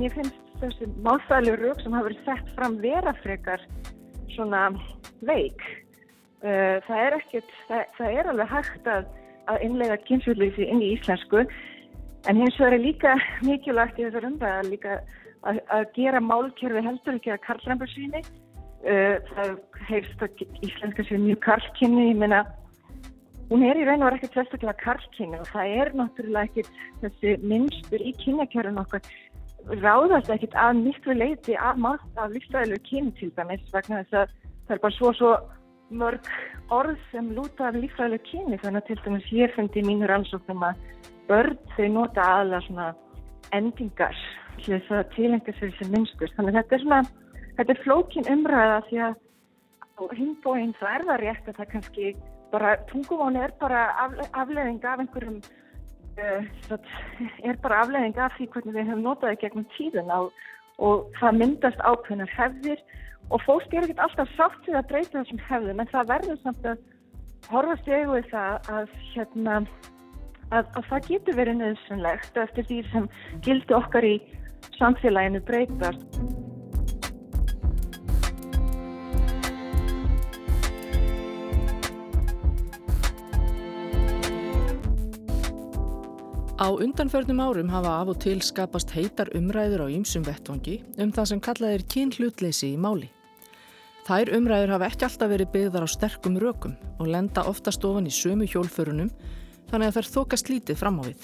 mér finnst þessi málfæðileg rauk sem hafa verið sett fram vera frekar svona veik. Uh, það er ekkert, það, það er alveg hægt að, að innlega kynnsvöldleysi inn í íslensku en hins vegar er líka mikilvægt í þessar umræða líka að, að gera málkerfi heldur ekki að karlrambur síni. Uh, það heifst að íslenska sér mjög karlkynni, ég meina hún er í raun og verið ekkert sérstaklega karlkynni og það er náttúrulega ekkert þessi minnstur í kynjakjörun okkar ráðast ekkert að miklu leiti af maður af lífstæðilegu kynni til dæmis vegna þess að það er bara svo svo mörg orð sem lúta af lífræðileg kyni. Þannig að til dæmis ég fundi í mínur ansóknum að börn þau nota aðla svona endingar til þess að tilengja sér sem minnstur. Þannig að þetta er svona, þetta er flókin umræða því að hinnbóinn það er það rétt að það kannski bara, tungumáni er bara afleðing af einhverjum uh, er bara afleðing af því hvernig við hefum notaði gegnum tíðun á, og það myndast ákveðnar hefðir og fólk er ekkert alltaf sátt við að breyta þessum hefðum en það verður samt að horfast ég við það að, hérna, að, að það getur verið nöðsynlegt eftir því sem gildi okkar í samfélaginu breytast. Á undanförnum árum hafa af og til skapast heitar umræður á ýmsum vettvangi um það sem kallað er kynhlutleysi í máli. Þær umræður hafa ekki alltaf verið byggðar á sterkum rökum og lenda oftast ofan í sömu hjólförunum þannig að þær þokast lítið fram á við.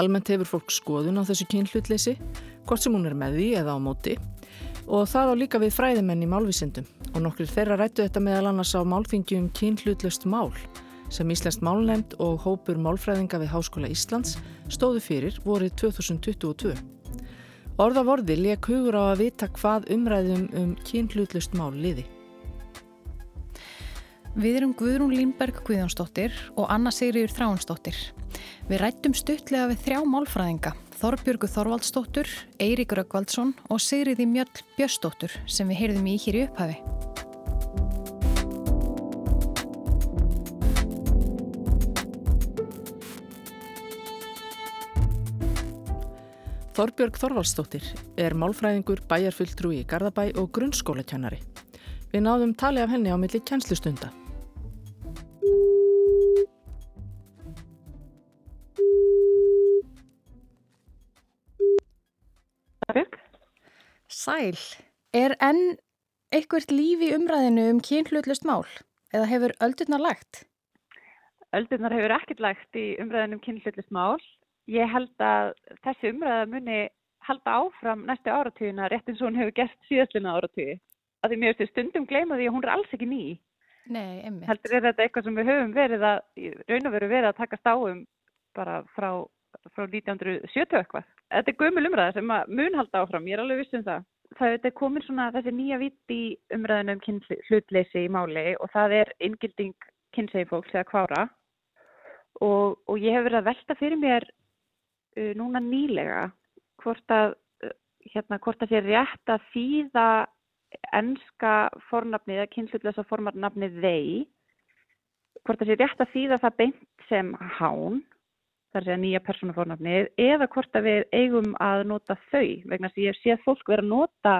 Almennt hefur fólk skoðun á þessu kynhlutleysi, hvort sem hún er með því eða á móti og það á líka við fræðimenn í málvísindum og nokkur þeirra rættu þetta meðal annars á málþingjum kynhlutlöst mál sem Íslandst málnefnd og hópur málfræðinga við Háskóla Íslands stóðu fyrir vorið 2022. Orða vorði leik hugur á að vita hvað umræðum um kynhlutlust mál liði. Við erum Guðrún Línberg Guðjónsdóttir og Anna Sigriður Þráinsdóttir. Við rættum stuttlega við þrjá málfræðinga, Þorbjörgu Þorvaldsdóttur, Eirík Röggvaldsson og Sigriði Mjöll Björsdóttur sem við heyrðum í hér í upphafi. Þorbjörg Þorvaldstóttir er málfræðingur, bæjarfulltrúi í Garðabæ og grunnskólakennari. Við náðum tali af henni á milli kjenslustunda. Þorbjörg? Sæl, er enn eitthvert líf í umræðinu um kynhlutlust mál eða hefur öldurnar lagt? Öldurnar hefur ekkert lagt í umræðinu um kynhlutlust mál ég held að þessi umræða muni halda áfram næstu áratugina rétt eins og hún hefur gert síðastluna áratugi. Að því mér veist stundum gleyma því að hún er alls ekki ný. Nei, einmitt. Heldur er þetta eitthvað sem við höfum verið að, raun og veru verið að taka stáum bara frá, frá 1970 eitthvað. Þetta er gömul umræða sem mun halda áfram, ég er alveg vissum það. Það er komin svona þessi nýja vitt í umræðinu um hlutleysi í máli og það er inngilding kynnsegi fólks eða kvára og, og ég hef verið að velta fyrir mér uh, núna nýlega hvort að, uh, hérna, hvort að sé rétt að þýða ennska fornafnið eða kynnslutlega fornafnið þeir hvort að sé rétt að þýða það beint sem hán þar sé að nýja persónafornafnið eða hvort að við eigum að nota þau vegna að ég sé að fólk vera að nota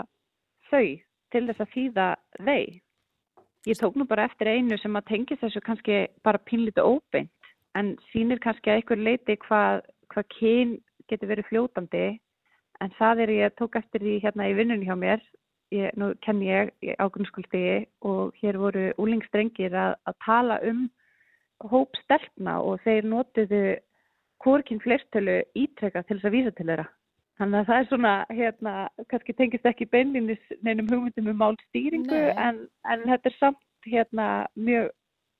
þau til þess að þýða þeir. Ég tók nú bara eftir einu sem að tengja þessu kannski bara pínlítið óbeint en sínir kannski að einhver leiti hvað hvað kyn getur verið fljótandi en það er ég tók eftir því hérna í vinnunni hjá mér ég, nú kenn ég á grunnskólstegi og hér voru úlingstrengir að, að tala um hóp stelpna og þeir notiðu hvorkinn fleirtölu ítrekka til þess að vísa til þeirra. Þannig að það er svona, hérna, kannski tengist ekki beinlinis neinum hugmyndum um málstýringu en, en þetta er samt hérna mjög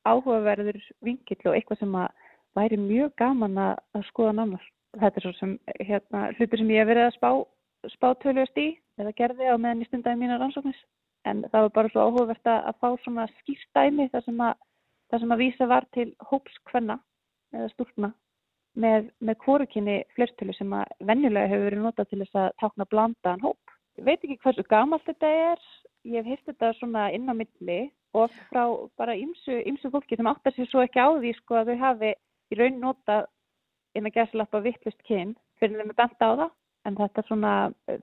áhugaverður vingill og eitthvað sem að væri mjög gaman að, að skoða nánar. Þetta er svo sem hérna, hlutur sem ég hef verið að spá, spá töljast í eða gerði á meðan í stundagi mínar rannsóknis. En það var bara svo áhugavert að, fá svona skýrstæmi þar sem að, þar sem að vísa var til hópskvenna eða stúrna með, með kvorukinni flertölu sem að venjulega hefur verið notað til þess að tákna blandaðan hóp. Ég veit ekki hversu gamalt þetta er. Ég hef hýrt þetta svona inn á milli og frá bara ymsu fólki sem áttar sér svo ekki á því sko að þau hafi í raun nota inn að gæsa lappa vittlust kyn fyrir þeim að benda á það en þetta svona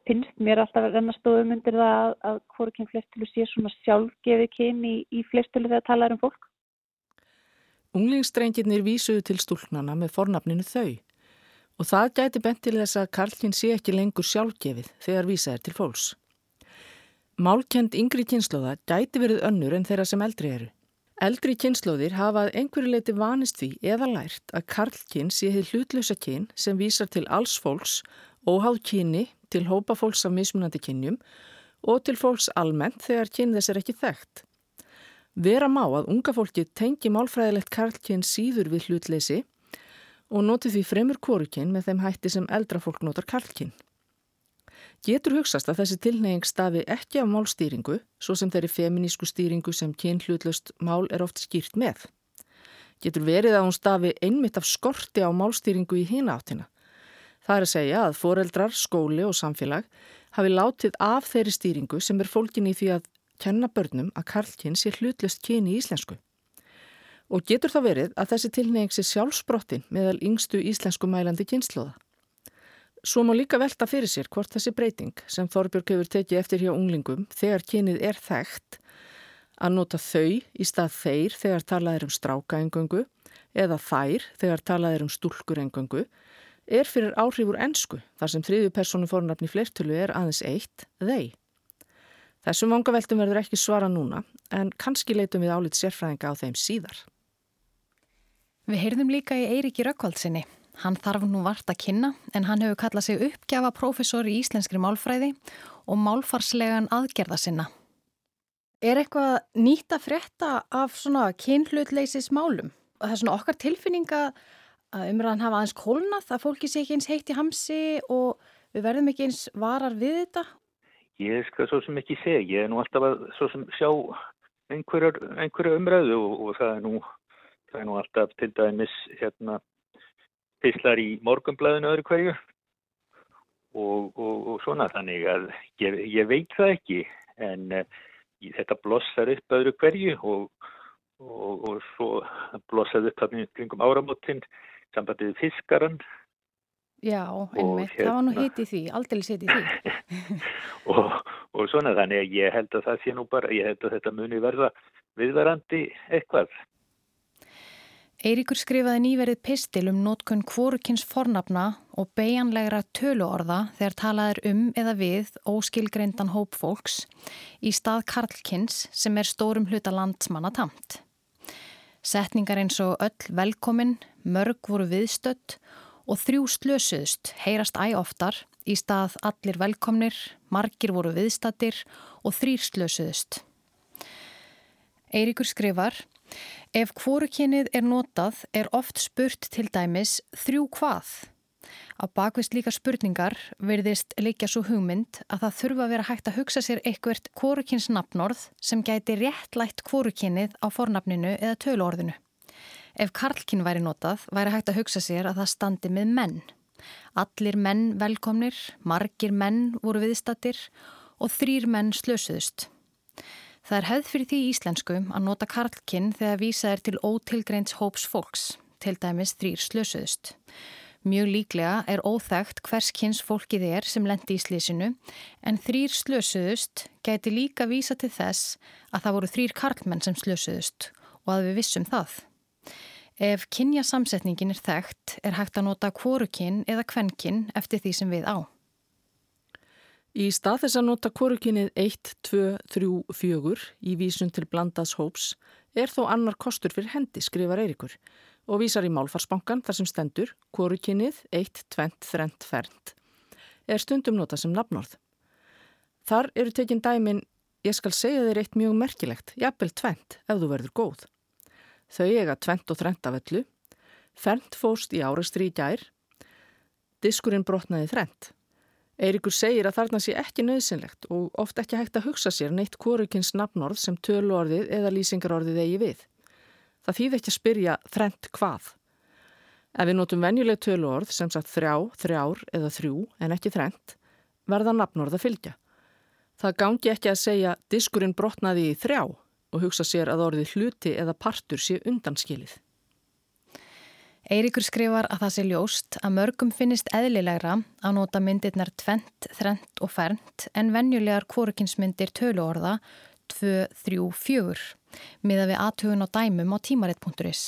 finnst mér alltaf að renna stóðum undir það að, að hvori kyn fleirtölu sé svona sjálfgefi kyn í, í fleirtölu þegar talað um fólk. Unglingsdrengirnir vísuðu til stúlnana með fornafninu þau og það gæti bent til þess að Karlkinn sé ekki lengur sjálfgefið þegar vísað er til fólks. Málkend yngri kynnslóða gæti verið önnur en þeirra sem eldri eru. Eldri kynnslóðir hafað einhverju leiti vanist því eða lært að Karlkinn sé hefði hlutlösa kyn sem vísar til alls fólks, óháð kyni, til hópa fólks af mismunandi kynjum og til fólks almennt þegar kyn þess er ekki þekkt. Vera má að unga fólki tengi málfræðilegt karlkinn síður við hlutleysi og noti því fremur korukinn með þeim hætti sem eldra fólk notar karlkinn. Getur hugsast að þessi tilneying stafi ekki af málstýringu, svo sem þeirri feminísku stýringu sem kyn hlutlöst mál er oft skýrt með. Getur verið að hún stafi einmitt af skorti á málstýringu í hina áttina. Það er að segja að foreldrar, skóli og samfélag hafi látið af þeirri stýringu sem er fólkin í því að kenna börnum að karlkinn sé hlutlust kyni í íslensku. Og getur þá verið að þessi tilneying sé sjálfsbrottin meðal yngstu íslensku mælandi kynnslóða. Svo má líka velta fyrir sér hvort þessi breyting sem Þorbjörg hefur tekið eftir hjá unglingum þegar kynið er þekkt að nota þau í stað þeir þegar talað er um strákaengöngu eða þær þegar talað er um stúlkurengöngu er fyrir áhrifur ennsku þar sem þriðju personu fornafni flertölu er aðeins eitt, þeir. Þessum vangaveltum verður ekki svara núna en kannski leitum við álít sérfræðinga á þeim síðar. Við heyrðum líka í Eiríki Rökkvaldsinni. Hann þarf nú vart að kynna en hann hefur kallað sig uppgjafa profesor í íslenskri málfræði og málfarslegan aðgerða sinna. Er eitthvað nýtt að frétta af svona kynhlutleysis málum? Það er svona okkar tilfinninga að umræðan hafa aðeins kólnað að fólki sé ekki eins heitt í hamsi og við verðum ekki eins varar við þetta Ég skal svo sem ekki segja, ég er nú alltaf að svo sem sjá einhverja umræðu og, og það, er nú, það er nú alltaf til dæmis hérna pislar í morgumblæðinu öðru hverju og, og, og svona þannig að ég, ég veit það ekki en uh, þetta blossar upp öðru hverju og svo blossaði upp kringum áramotinn sambandið fiskaran Já, einmitt, hérna, það var nú hérna- hitt í því, aldrei hitt í því. og, og svona þannig að ég held að það sé nú bara, ég held að þetta muni verða viðvarandi eitthvað. Eiríkur skrifaði nýverið pistil um nótkunn kvorukins fornafna og beigjanlegra töluorða þegar talaður um eða við óskilgreindan hóp fólks í stað Karlkins sem er stórum hluta landsmanna tamt. Setningar eins og öll velkomin, mörg voru viðstött og þrjú slösuðust heyrast æg oftar í stað allir velkomnir, margir voru viðstattir og þrýr slösuðust. Eiríkur skrifar Ef kvorukynnið er notað er oft spurt til dæmis þrjú hvað. Á bakvist líka spurningar verðist leikja svo hugmynd að það þurfa að vera hægt að hugsa sér eitthvert kvorukynns nafnorð sem gæti réttlætt kvorukynnið á fornafninu eða töluorðinu. Ef karlkinn væri notað, væri hægt að hugsa sér að það standi með menn. Allir menn velkomnir, margir menn voru viðstattir og þrýr menn slösuðust. Það er hefð fyrir því íslensku að nota karlkinn þegar vísað er til ótilgreins hóps fólks, til dæmis þrýr slösuðust. Mjög líklega er óþægt hvers kynns fólkið er sem lendi í slísinu en þrýr slösuðust gæti líka vísa til þess að það voru þrýr karlmenn sem slösuðust og að við vissum það. Ef kynjasamsetningin er þekkt er hægt að nota kvorukinn eða kvennkinn eftir því sem við á. Í stað þess að nota kvorukinnið 1, 2, 3, 4 í vísun til blandaðs hóps er þó annar kostur fyrir hendi, skrifar Eirikur og vísar í málfarsbankan þar sem stendur kvorukinnið 1, 2, 3, fernt er stundum nota sem nafnorð. Þar eru tekinn dæmin, ég skal segja þér eitt mjög merkilegt, jafnvel tvent ef þú verður góð. Þau eiga tvent og þrent af öllu. Fernt fóst í árastri í gær. Diskurinn brotnaði þrent. Eirikur segir að þarna sé ekki nöðsynlegt og oft ekki hægt að hugsa sér neitt kvorukins nafnorð sem töluorðið eða lýsingarorðið eigi við. Það þýð ekki að spyrja þrent hvað. Ef við notum venjuleg töluorð sem sagt þrjá, þrjár eða þrjú en ekki þrent, verða nafnorð að fylgja. Það gangi ekki að segja diskurinn brotnaði í þrjá og hugsa sér að orðið hluti eða partur sé undanskilið. Eiríkur skrifar að það sé ljóst að mörgum finnist eðlilegra að nota myndirnar tvent, þrent og fernt en venjulegar kvorukinsmyndir töluorða 2, 3, 4 miða við aðtögun á dæmum á tímaritt.is.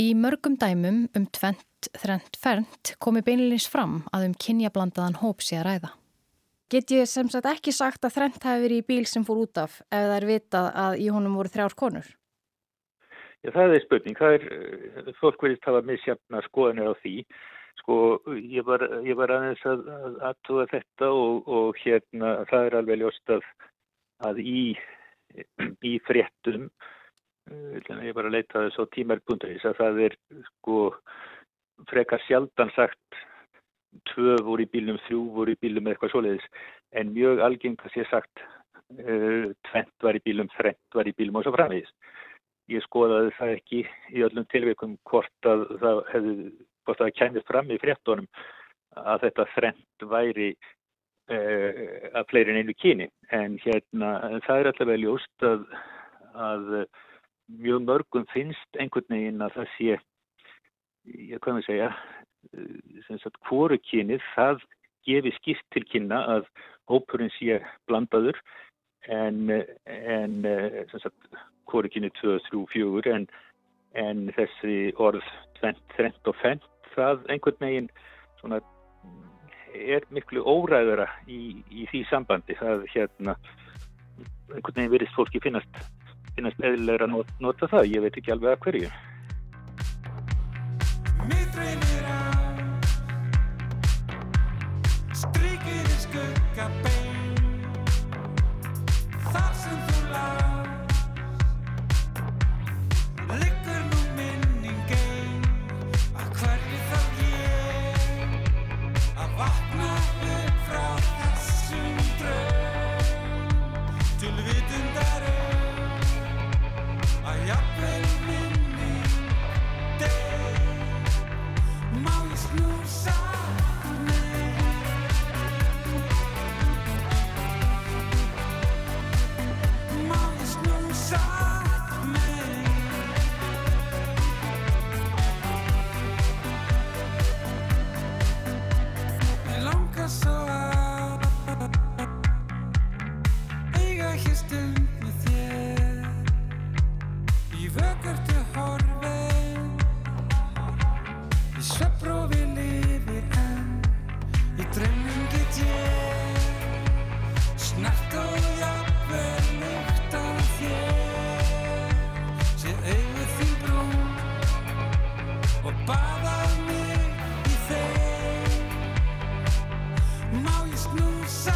Í mörgum dæmum um tvent, þrent, fernt komi beinilins fram að um kynjablandaðan hóp sé að ræða. Get ég sem sagt ekki sagt að þrent hafi verið í bíl sem fór út af ef það er vitað að í honum voru þrjár konur? Já, það er spurning. Það er, eh, fólk verðist hafa misjafna skoðanir á því. Sko, ég var, ég var aðeins að aðtúa þetta og, og hérna, það er alveg ljóst að, að í, í fréttum, eh, ég var að leita þess á tímar.is, að það er sko frekar sjaldan sagt tvö voru í bílum, þrjú voru í bílum eitthvað svoleiðis, en mjög algengt að sé sagt uh, tvent var í bílum, þrent var í bílum og svo framvegist ég skoðaði það ekki í öllum tilveikum hvort að það hefði, hvort að það kæmist fram í fréttonum að þetta þrent væri uh, að fleiri en einu kyni. En hérna það er alltaf vel júst að, að mjög mörgum finnst einhvern veginn að það sé ég kannu segja sem sagt hvoru kynið það gefi skipt til kynna að hópurinn sé blandaður en, en sem sagt hvorekynni 2, 3, 4 en, en þessi orð 20 og 5 það einhvern veginn svona, er miklu óræðara í, í því sambandi. Það hérna einhvern veginn verist fólki finnast finnast eðlilega að not, nota það. Ég veit ekki alveg að hverju inside.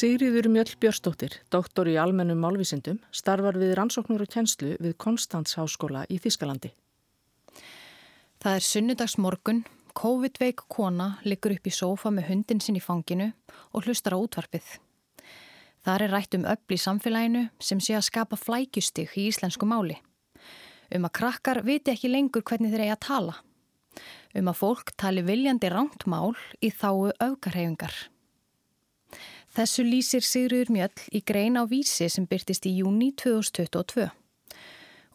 Sigriður Mjöll Björstóttir, doktor í almennum málvísindum, starfar við rannsóknur og kjenslu við Konstantsháskóla í Þískalandi. Það er sunnudagsmorgun, COVID-veik kona liggur upp í sófa með hundin sinn í fanginu og hlustar á útvarpið. Það er rætt um öll í samfélaginu sem sé að skapa flækjustig í íslensku máli. Um að krakkar viti ekki lengur hvernig þeir eiga að tala. Um að fólk tali viljandi ránt mál í þáu aukarhefingar. Þessu lýsir Sigriður Mjöll í grein á vísi sem byrtist í júni 2022.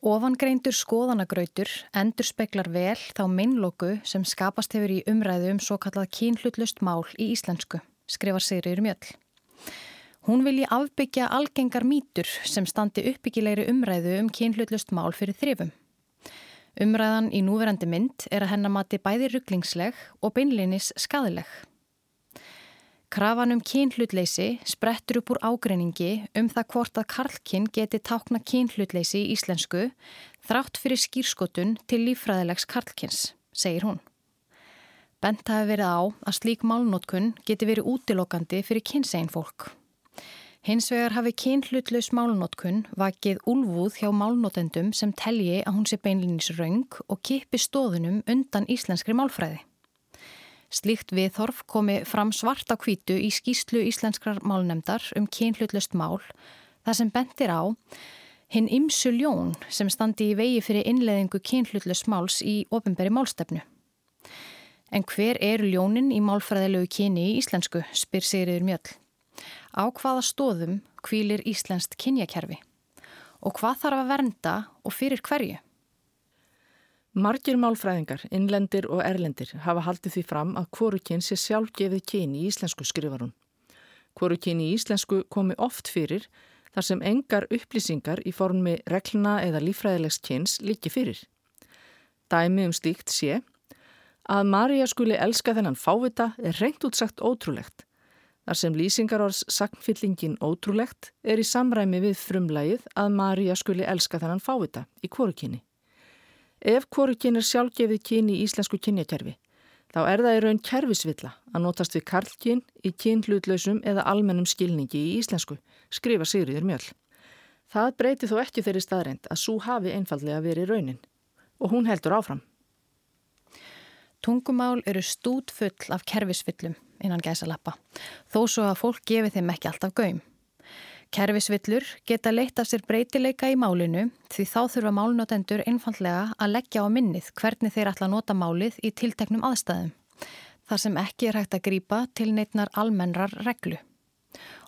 Ofangreindur skoðanagrautur endur speklar vel þá minnlóku sem skapast hefur í umræðu um svo kallað kínhlutlust mál í íslensku, skrifar Sigriður Mjöll. Hún vilji afbyggja algengar mítur sem standi uppbyggilegri umræðu um kínhlutlust mál fyrir þrifum. Umræðan í núverandi mynd er að hennamati bæði rugglingsleg og beinlinis skadileg. Krafan um kynhlutleysi sprettur upp úr ágreiningi um það hvort að karlkinn geti tákna kynhlutleysi í íslensku þrátt fyrir skýrskotun til lífræðilegs karlkins, segir hún. Bent hafi verið á að slík málnótkun geti verið útilokandi fyrir kynsegin fólk. Hins vegar hafi kynhlutlaus málnótkun vakið úlvúð hjá málnótendum sem telji að hún sé beinlinnins raung og kipi stóðunum undan íslenskri málfræði. Slíkt viðhorf komi fram svart á kvítu í skýslu íslenskrar málnemdar um kynhlutlust mál þar sem bentir á hinn ymsu ljón sem standi í vegi fyrir innleðingu kynhlutlust máls í ofinberi málstefnu. En hver er ljónin í málfræðilegu kyni í íslensku, spyr Sigriður Mjöll. Á hvaða stóðum kvílir íslenskt kynjakerfi? Og hvað þarf að vernda og fyrir hverju? Margir málfræðingar, innlendir og erlendir hafa haldið því fram að kvorukinn sé sjálfgefið kyni í íslensku skrifarun. Kvorukinn í íslensku komi oft fyrir þar sem engar upplýsingar í formi regluna eða lífræðilegs kyns líki fyrir. Dæmi um stíkt sé að Marja skuli elska þennan fávita er reynt útsagt ótrúlegt. Þar sem lýsingarors sagnfyllingin ótrúlegt er í samræmi við frumlægið að Marja skuli elska þennan fávita í kvorukinni. Ef hvorukinn er sjálfgefið kyn í íslensku kynjakerfi, þá er það í raun kerfisvilla að notast við karlkyn í kynhlutlausum eða almennum skilningi í íslensku, skrifa Sigriður Mjöll. Það breyti þó ekki þeirri staðreind að svo hafi einfallega verið raunin og hún heldur áfram. Tungumál eru stút full af kerfisvillum innan gæsalappa, þó svo að fólk gefi þeim ekki alltaf gaum. Kerfisvillur geta leitt af sér breytileika í málinu því þá þurfa málnotendur einfallega að leggja á minnið hvernig þeir ætla að nota málið í tilteknum aðstæðum. Þar sem ekki er hægt að grýpa til neitnar almennrar reglu.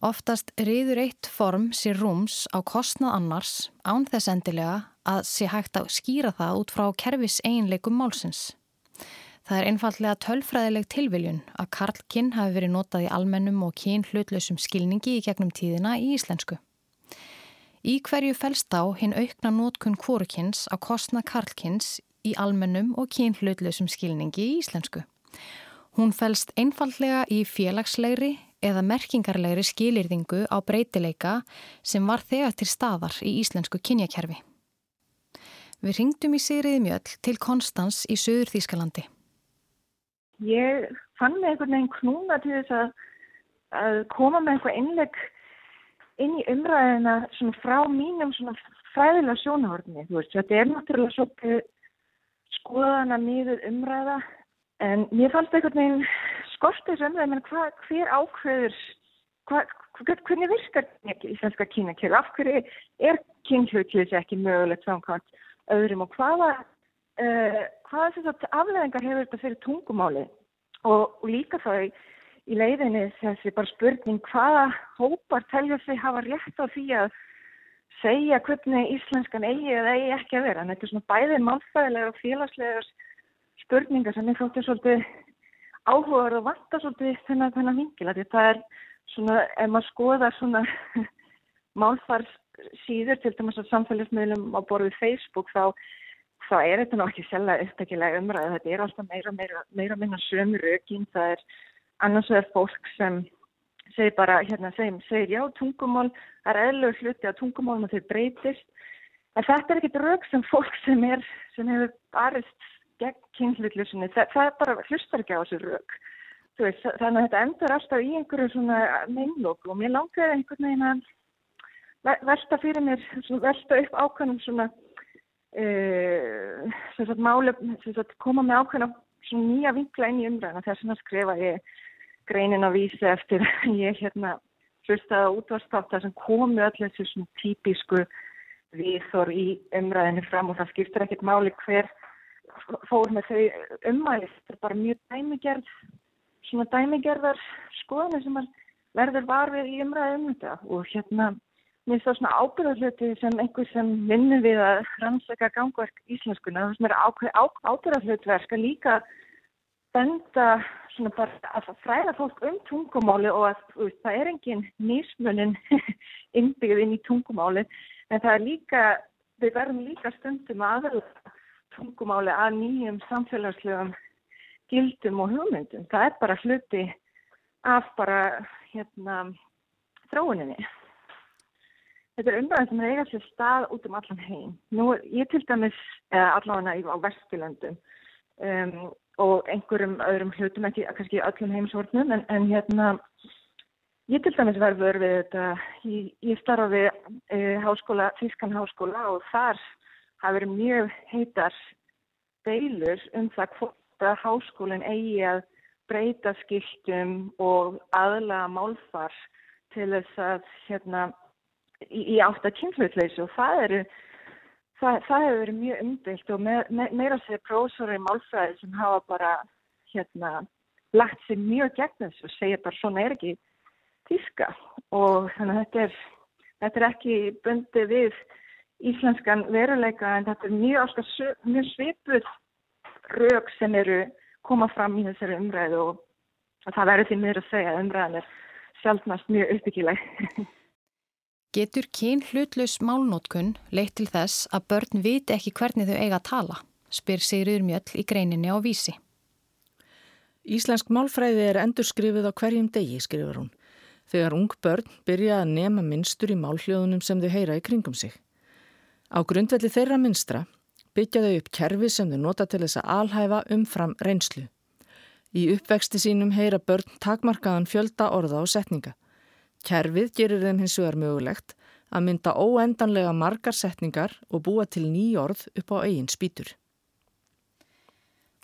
Oftast riður eitt form sér rúms á kostnað annars án þess endilega að sé hægt að skýra það út frá kerfis einleikum málsins. Það er einfallega tölfræðileg tilviljun að karlkinn hafi verið notað í almennum og kyn hlutlausum skilningi í gegnum tíðina í íslensku. Í hverju fælst á hinn aukna nótkun kvorukins á kostna karlkins í almennum og kyn hlutlausum skilningi í íslensku. Hún fælst einfallega í félagslegri eða merkingarlegri skilirðingu á breytileika sem var þegar til staðar í íslensku kynjakerfi. Við ringdum í Sigriði Mjöll til Konstans í Suður Þýskalandi ég fann mig einhvern veginn knúna til þess að, að koma með eitthvað innleg inn í umræðina svona frá mínum svona fræðilega sjónahorni, þetta er náttúrulega svolítið skoðana nýður umræða en mér fannst einhvern veginn skortið umræði, menn hva, hver ákveður, hva, hvernig virkar íslenska kynakjölu, af hverju er kynhjóðkjöðs ekki mögulegt samkvæmt öðrum og hvaða uh, hvaða þess að afleðingar hefur þetta fyrir tungumáli og, og líka þá í, leiðinni þessi bara spurning hvaða hópar telja sig hafa rétt á því að segja hvernig íslenskan eigi eða eigi ekki að vera. En þetta er svona bæðið málfæðilega og félagslegar spurningar sem ég þótti svolítið áhugaður og vanta svolítið þennan þennan vingil. Það er svona, ef maður skoðar svona málfars síður til dæmis á samfélagsmiðlum á borðið Facebook þá þá er þetta náttúrulega ekki selga upptækilega umræð. Þetta er alltaf meira meira, meira minna sömu rökin. Það er annars vegar fólk sem segir bara, hérna, segir, segir já, tungumál, það er eðlur hluti að tungumálum og þau breytist. En þetta er ekkit rök sem fólk sem, er, sem hefur barist gegn kynhlutlusinni. Það, það bara, hlustar ekki á þessu rök. Veist, þannig að þetta endur alltaf í einhverju svona meinlóku og mér langaði einhvern veginn að velta fyrir mér, velta upp ákvæmum svona Uh, máli, sagt, koma með ákveðna nýja vinkla inn í umræðina þess að skrifa ég greinin á vísi eftir ég hérna hlustaði á útvarstáta sem komu öll þessu típisku viðþór í umræðinu fram og það skiptir ekkert máli hver fór með þau ummæli. Þetta er bara mjög dæmigerð svona dæmigerðar skoðanir sem verður varfið í umræðu um þetta og hérna mér það svona ábyrðarhluti sem einhver sem vinnur við að rannsleika gangverk íslenskuna, það sem er ábyrðarhlutverk að líka benda svona bara að fræða fólk um tungumáli og að veist, það er engin nýsmunin innbyggð inn í tungumáli en það er líka, við verðum líka stundum aðverða tungumáli að nýjum samfélagslegum gildum og hugmyndum. Það er bara hluti af bara hérna þróuninni. Þetta er umræðin sem eiga sér stað út um allan heim. Nú, ég til dæmis, allavega á Vesturlöndum, um, og einhverjum öðrum hlutum, ekki kannski öllum heimsvortnum, en, en hérna, ég til dæmis verður við þetta, ég, ég starfa við e, háskóla, Þískan háskóla og þar hafa verið mjög heitar deilur um það hvort að háskólinn eigi að breyta skiltum og aðla málfar til þess að hérna í, í átt að kynflutleysu og það eru það, það hefur verið mjög umdilt og me, me, meira sér prósori í málfræði sem hafa bara hérna lagt sér mjög gegn þessu og segja bara svona er ekki tíska og þannig að þetta er, þetta er ekki bundið við íslenskan veruleika en þetta er mjög, mjög svipuð rauk sem eru koma fram í þessari umræðu og það verður því mér að segja að umræðan er sjálfnast mjög uppbyggileg. Getur kyn hlutlaus málnótkun leitt til þess að börn viti ekki hvernig þau eiga að tala, spyr Sigriður Mjöll í greininni á vísi. Íslensk málfræði er endurskrifið á hverjum degi, skrifur hún, þegar ung börn byrja að nema minnstur í málhljóðunum sem þau heyra í kringum sig. Á grundvelli þeirra minnstra byggja þau upp kerfi sem þau nota til þess að alhæfa umfram reynslu. Í uppvexti sínum heyra börn takmarkaðan fjölda orða og setninga. Kerfið gerir þeim hins vegar mögulegt að mynda óendanlega margar setningar og búa til nýjorð upp á eigin spýtur.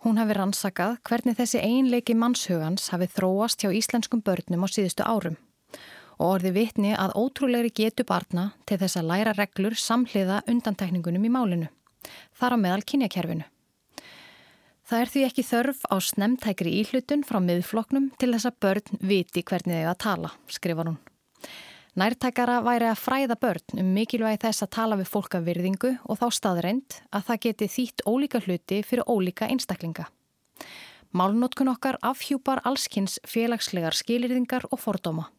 Hún hafi rannsakað hvernig þessi einleiki mannshugans hafi þróast hjá íslenskum börnum á síðustu árum og orði vitni að ótrúleiri getu barna til þess að læra reglur samhliða undantekningunum í málinu, þar á meðal kynjakerfinu. Það er því ekki þörf á snemtækri íhlutun frá miðfloknum til þess að börn viti hvernig þau að tala, skrifar hún. Nærtækara væri að fræða börn um mikilvægi þess að tala við fólk af virðingu og þá staðreind að það geti þýtt ólíka hluti fyrir ólíka einstaklinga. Málnótkun okkar afhjúpar allskynns félagslegar skilirðingar og fordóma.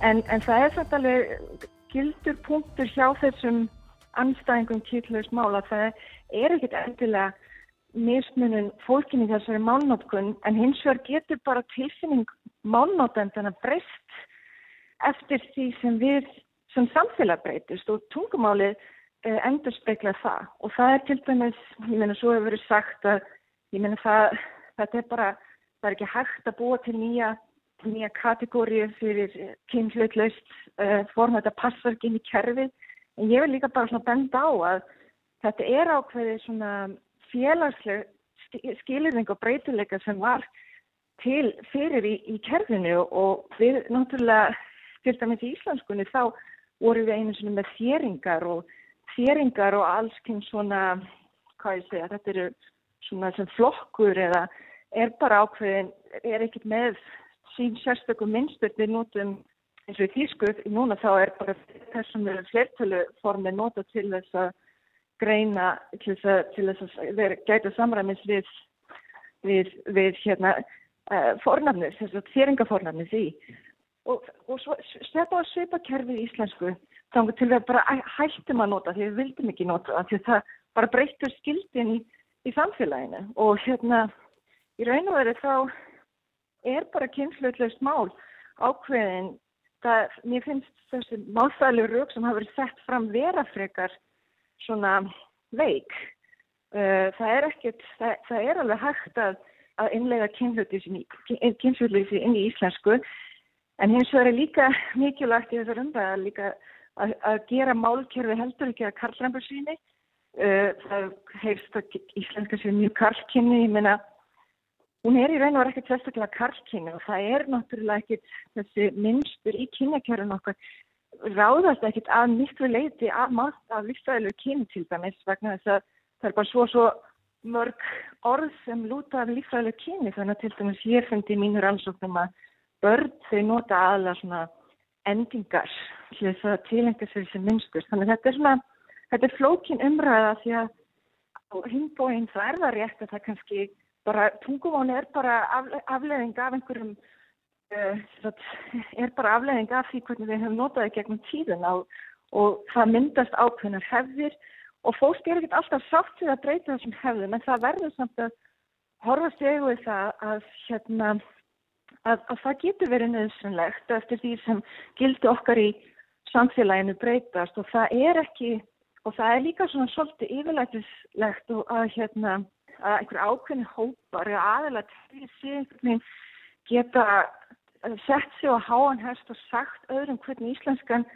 En, en það er svolítið alveg gildur punktur hjá þessum anstæðingum kýrlaus mála. Það er ekkit endilega mismunum fólkinni þessari málnótkun en hins vegar getur bara tilfinning málnótendana breyst eftir því sem við sem samfélag breytist og tungumálið eh, endur speikla það og það er til dæmis, ég meina svo hefur verið sagt að ég meina það, þetta er bara, það er ekki hægt að búa til nýja nýja kategóriu fyrir kynhlautlaust uh, form þetta passar ekki inn í kerfið. En ég vil líka bara svona benda á að þetta er ákveðið svona félagsleg skilirðing og breytileika sem var til fyrir í, í kerfinu og við náttúrulega til dæmis í Íslandskunni þá voru við einu svona með þjeringar og þjeringar og alls kyn svona hvað ég segja, þetta eru svona sem flokkur eða er bara ákveðin, er ekkert með sín sérstökum minnstur við notum eins og í þýskuð, núna þá er bara þessum flertöluformi nota til þess að greina, til þess að, til þess að vera, gæta samræmis við, við, við hérna, uh, fornafnis, þess að þéringafornafnis í. Og, og svo svepa á sveipakerfið í íslensku, þá til við bara hættum að nota, því við vildum ekki nota því það bara breytur skildin í, í samfélaginu og hérna í raun og verið þá er bara kynnslutlaust mál ákveðin. Það, mér finnst þessi málfæðileg rauk sem hafa verið sett fram verafrekar svona veik. Uh, það er ekkert, það, það er alveg hægt að, að innlega kynnslutlaust inn í íslensku en hins vegar er líka mikilvægt í þessar umræða líka að, að gera málkerfi heldur ekki að karlrambur síni. Uh, það heifst að íslenska sér mjög karlkynni, ég meina hún er í raun og verið ekkert sérstaklega karlkynni og það er náttúrulega ekkert þessi minnstur í kynjakjörun okkar ráðast ekkert að miklu leiti að maður af lífstæðilegu kynni til dæmis vegna þess að það er bara svo svo mörg orð sem lúta af lífstæðilegu kynni þannig að til dæmis ég fundi í mínur ansóknum að börn þau nota aðlega svona endingar til þess að tilengja sér þessi minnstur þannig að þetta er svona, þetta er flókin umræða því að á himbóin það er það rétt að það kannski bara tungumáni er bara afleðing af einhverjum uh, er bara afleðing af því hvernig við hefum notaði gegnum tíðun á og það myndast ákveðnar hefðir og fólk er ekkert alltaf sátt við að breyta þessum hefðum en það verður samt að horfa stegu við það að, hérna, að, að það getur verið nöðsynlegt eftir því sem gildi okkar í samfélaginu breytast og það er ekki og það er líka svona svolítið yfirlætislegt og að hérna að einhver ákveðin hópar eða aðalega til sig geta eh, sett sig á háan hest og sagt öðrum hvernig íslenskan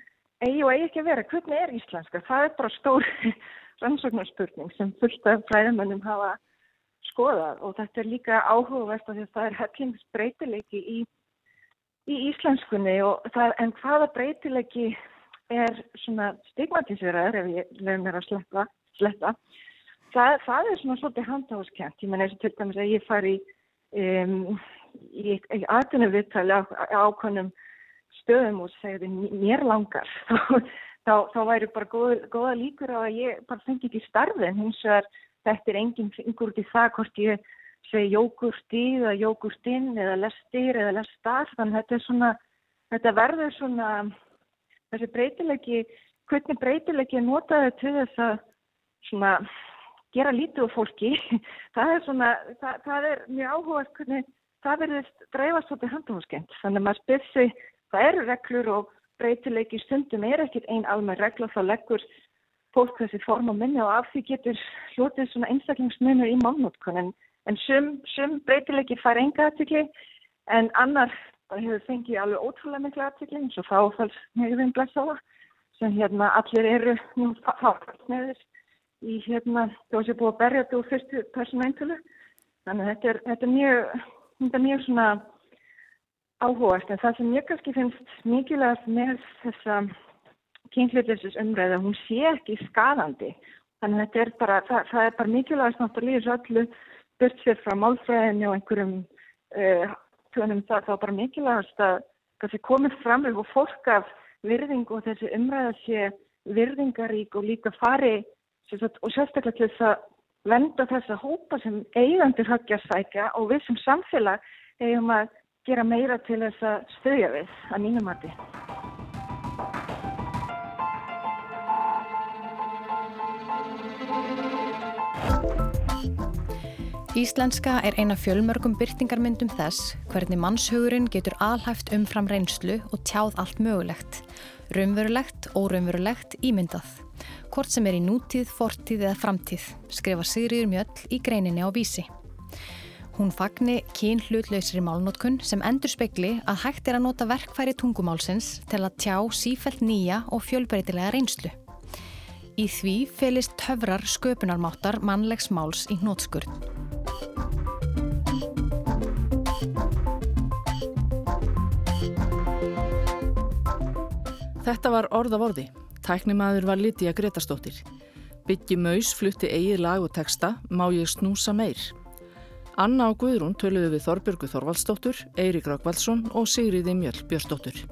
eigi og eigi ekki að vera. Hvernig er íslenska? Það er bara stór rannsóknarspurning sem fullt af fræðamönnum hafa skoðað og þetta er líka áhugavert af því að það er hellingsbreytileiki í, í íslenskunni það, en hvaða breytileiki er svona stigmatiseraður ef ég lefum mér að sleppa, sleppa það, það er svona svolítið handháskent. Ég menn eins og til dæmis að ég fari um, í, í aðtunum viðtali á, ákonum stöðum og segði mér langar. þá, þá væri bara góð, góða líkur á að ég bara fengi ekki starfið. Hins vegar þetta er enginn yngur út í það hvort ég segi jógurti eða jógurtinn eða lestir eða lestar. Þannig þetta er svona, þetta verður svona, þessi breytilegi, hvernig breytilegi notaði til þess að svona gera lítið úr fólki, það er svona, það, það er mjög áhugast hvernig það verðist dreifast svolítið handhóðskend. Þannig að maður spyrir sig, það eru reglur og breytileiki stundum er ekkit einn almenn regla þá leggur fólk þessi form og minni og af því getur hlutið svona einstaklingsmunur í málnótkunin. En sum, sum breytileiki fær enga aðtikli en annar hefur fengið alveg ótrúlega miklu aðtikli eins og fáfalls nefnum blessaða sem hérna allir eru nú fáfalls nefnir í hérna, þá sem búið að berja þetta úr fyrstu persónu eintölu. Þannig að þetta er, þetta er mjög, þetta er mjög svona áhugast en það sem ég kannski finnst mikilvægast með þessa kynhlutlisins umræða, hún sé ekki skadandi. Þannig að þetta er bara, það, það er bara mikilvægast náttúrulega í öllu burt sér frá málfræðinu og einhverjum uh, tjónum það, þá bara mikilvægast að það sé komið fram og fólk af virðing og þessi umræða sé virðingarík og líka fari og sérstaklega til þess að venda þessa hópa sem eigandir höggja sækja og við sem samfélag eigum að gera meira til þess að stöðja við að mínum mati. Íslenska er eina fjölmörgum byrtingarmyndum þess hvernig mannshugurinn getur alhæft umfram reynslu og tjáð allt mögulegt, raunverulegt, óraunverulegt, ímyndað hvort sem er í nútíð, fortíð eða framtíð, skrifa Sigriður Mjöll í greininni á vísi. Hún fagni kyn hlutlausri málnótkun sem endur spekli að hægt er að nota verkfæri tungumálsins til að tjá sífælt nýja og fjölbreytilega reynslu. Í því felist töfrar sköpunarmáttar mannlegs máls í hnótskurð. Þetta var orð af orði. Tæknimaður var Lítiða Gretarstóttir. Byggi Maus flutti eigið lag og texta Má ég snúsa meir. Anna og Guðrún töluðu við Þorbjörgu Þorvaldstóttur, Eirik Rákvaldsson og Sigriði Mjöll Björnstóttur.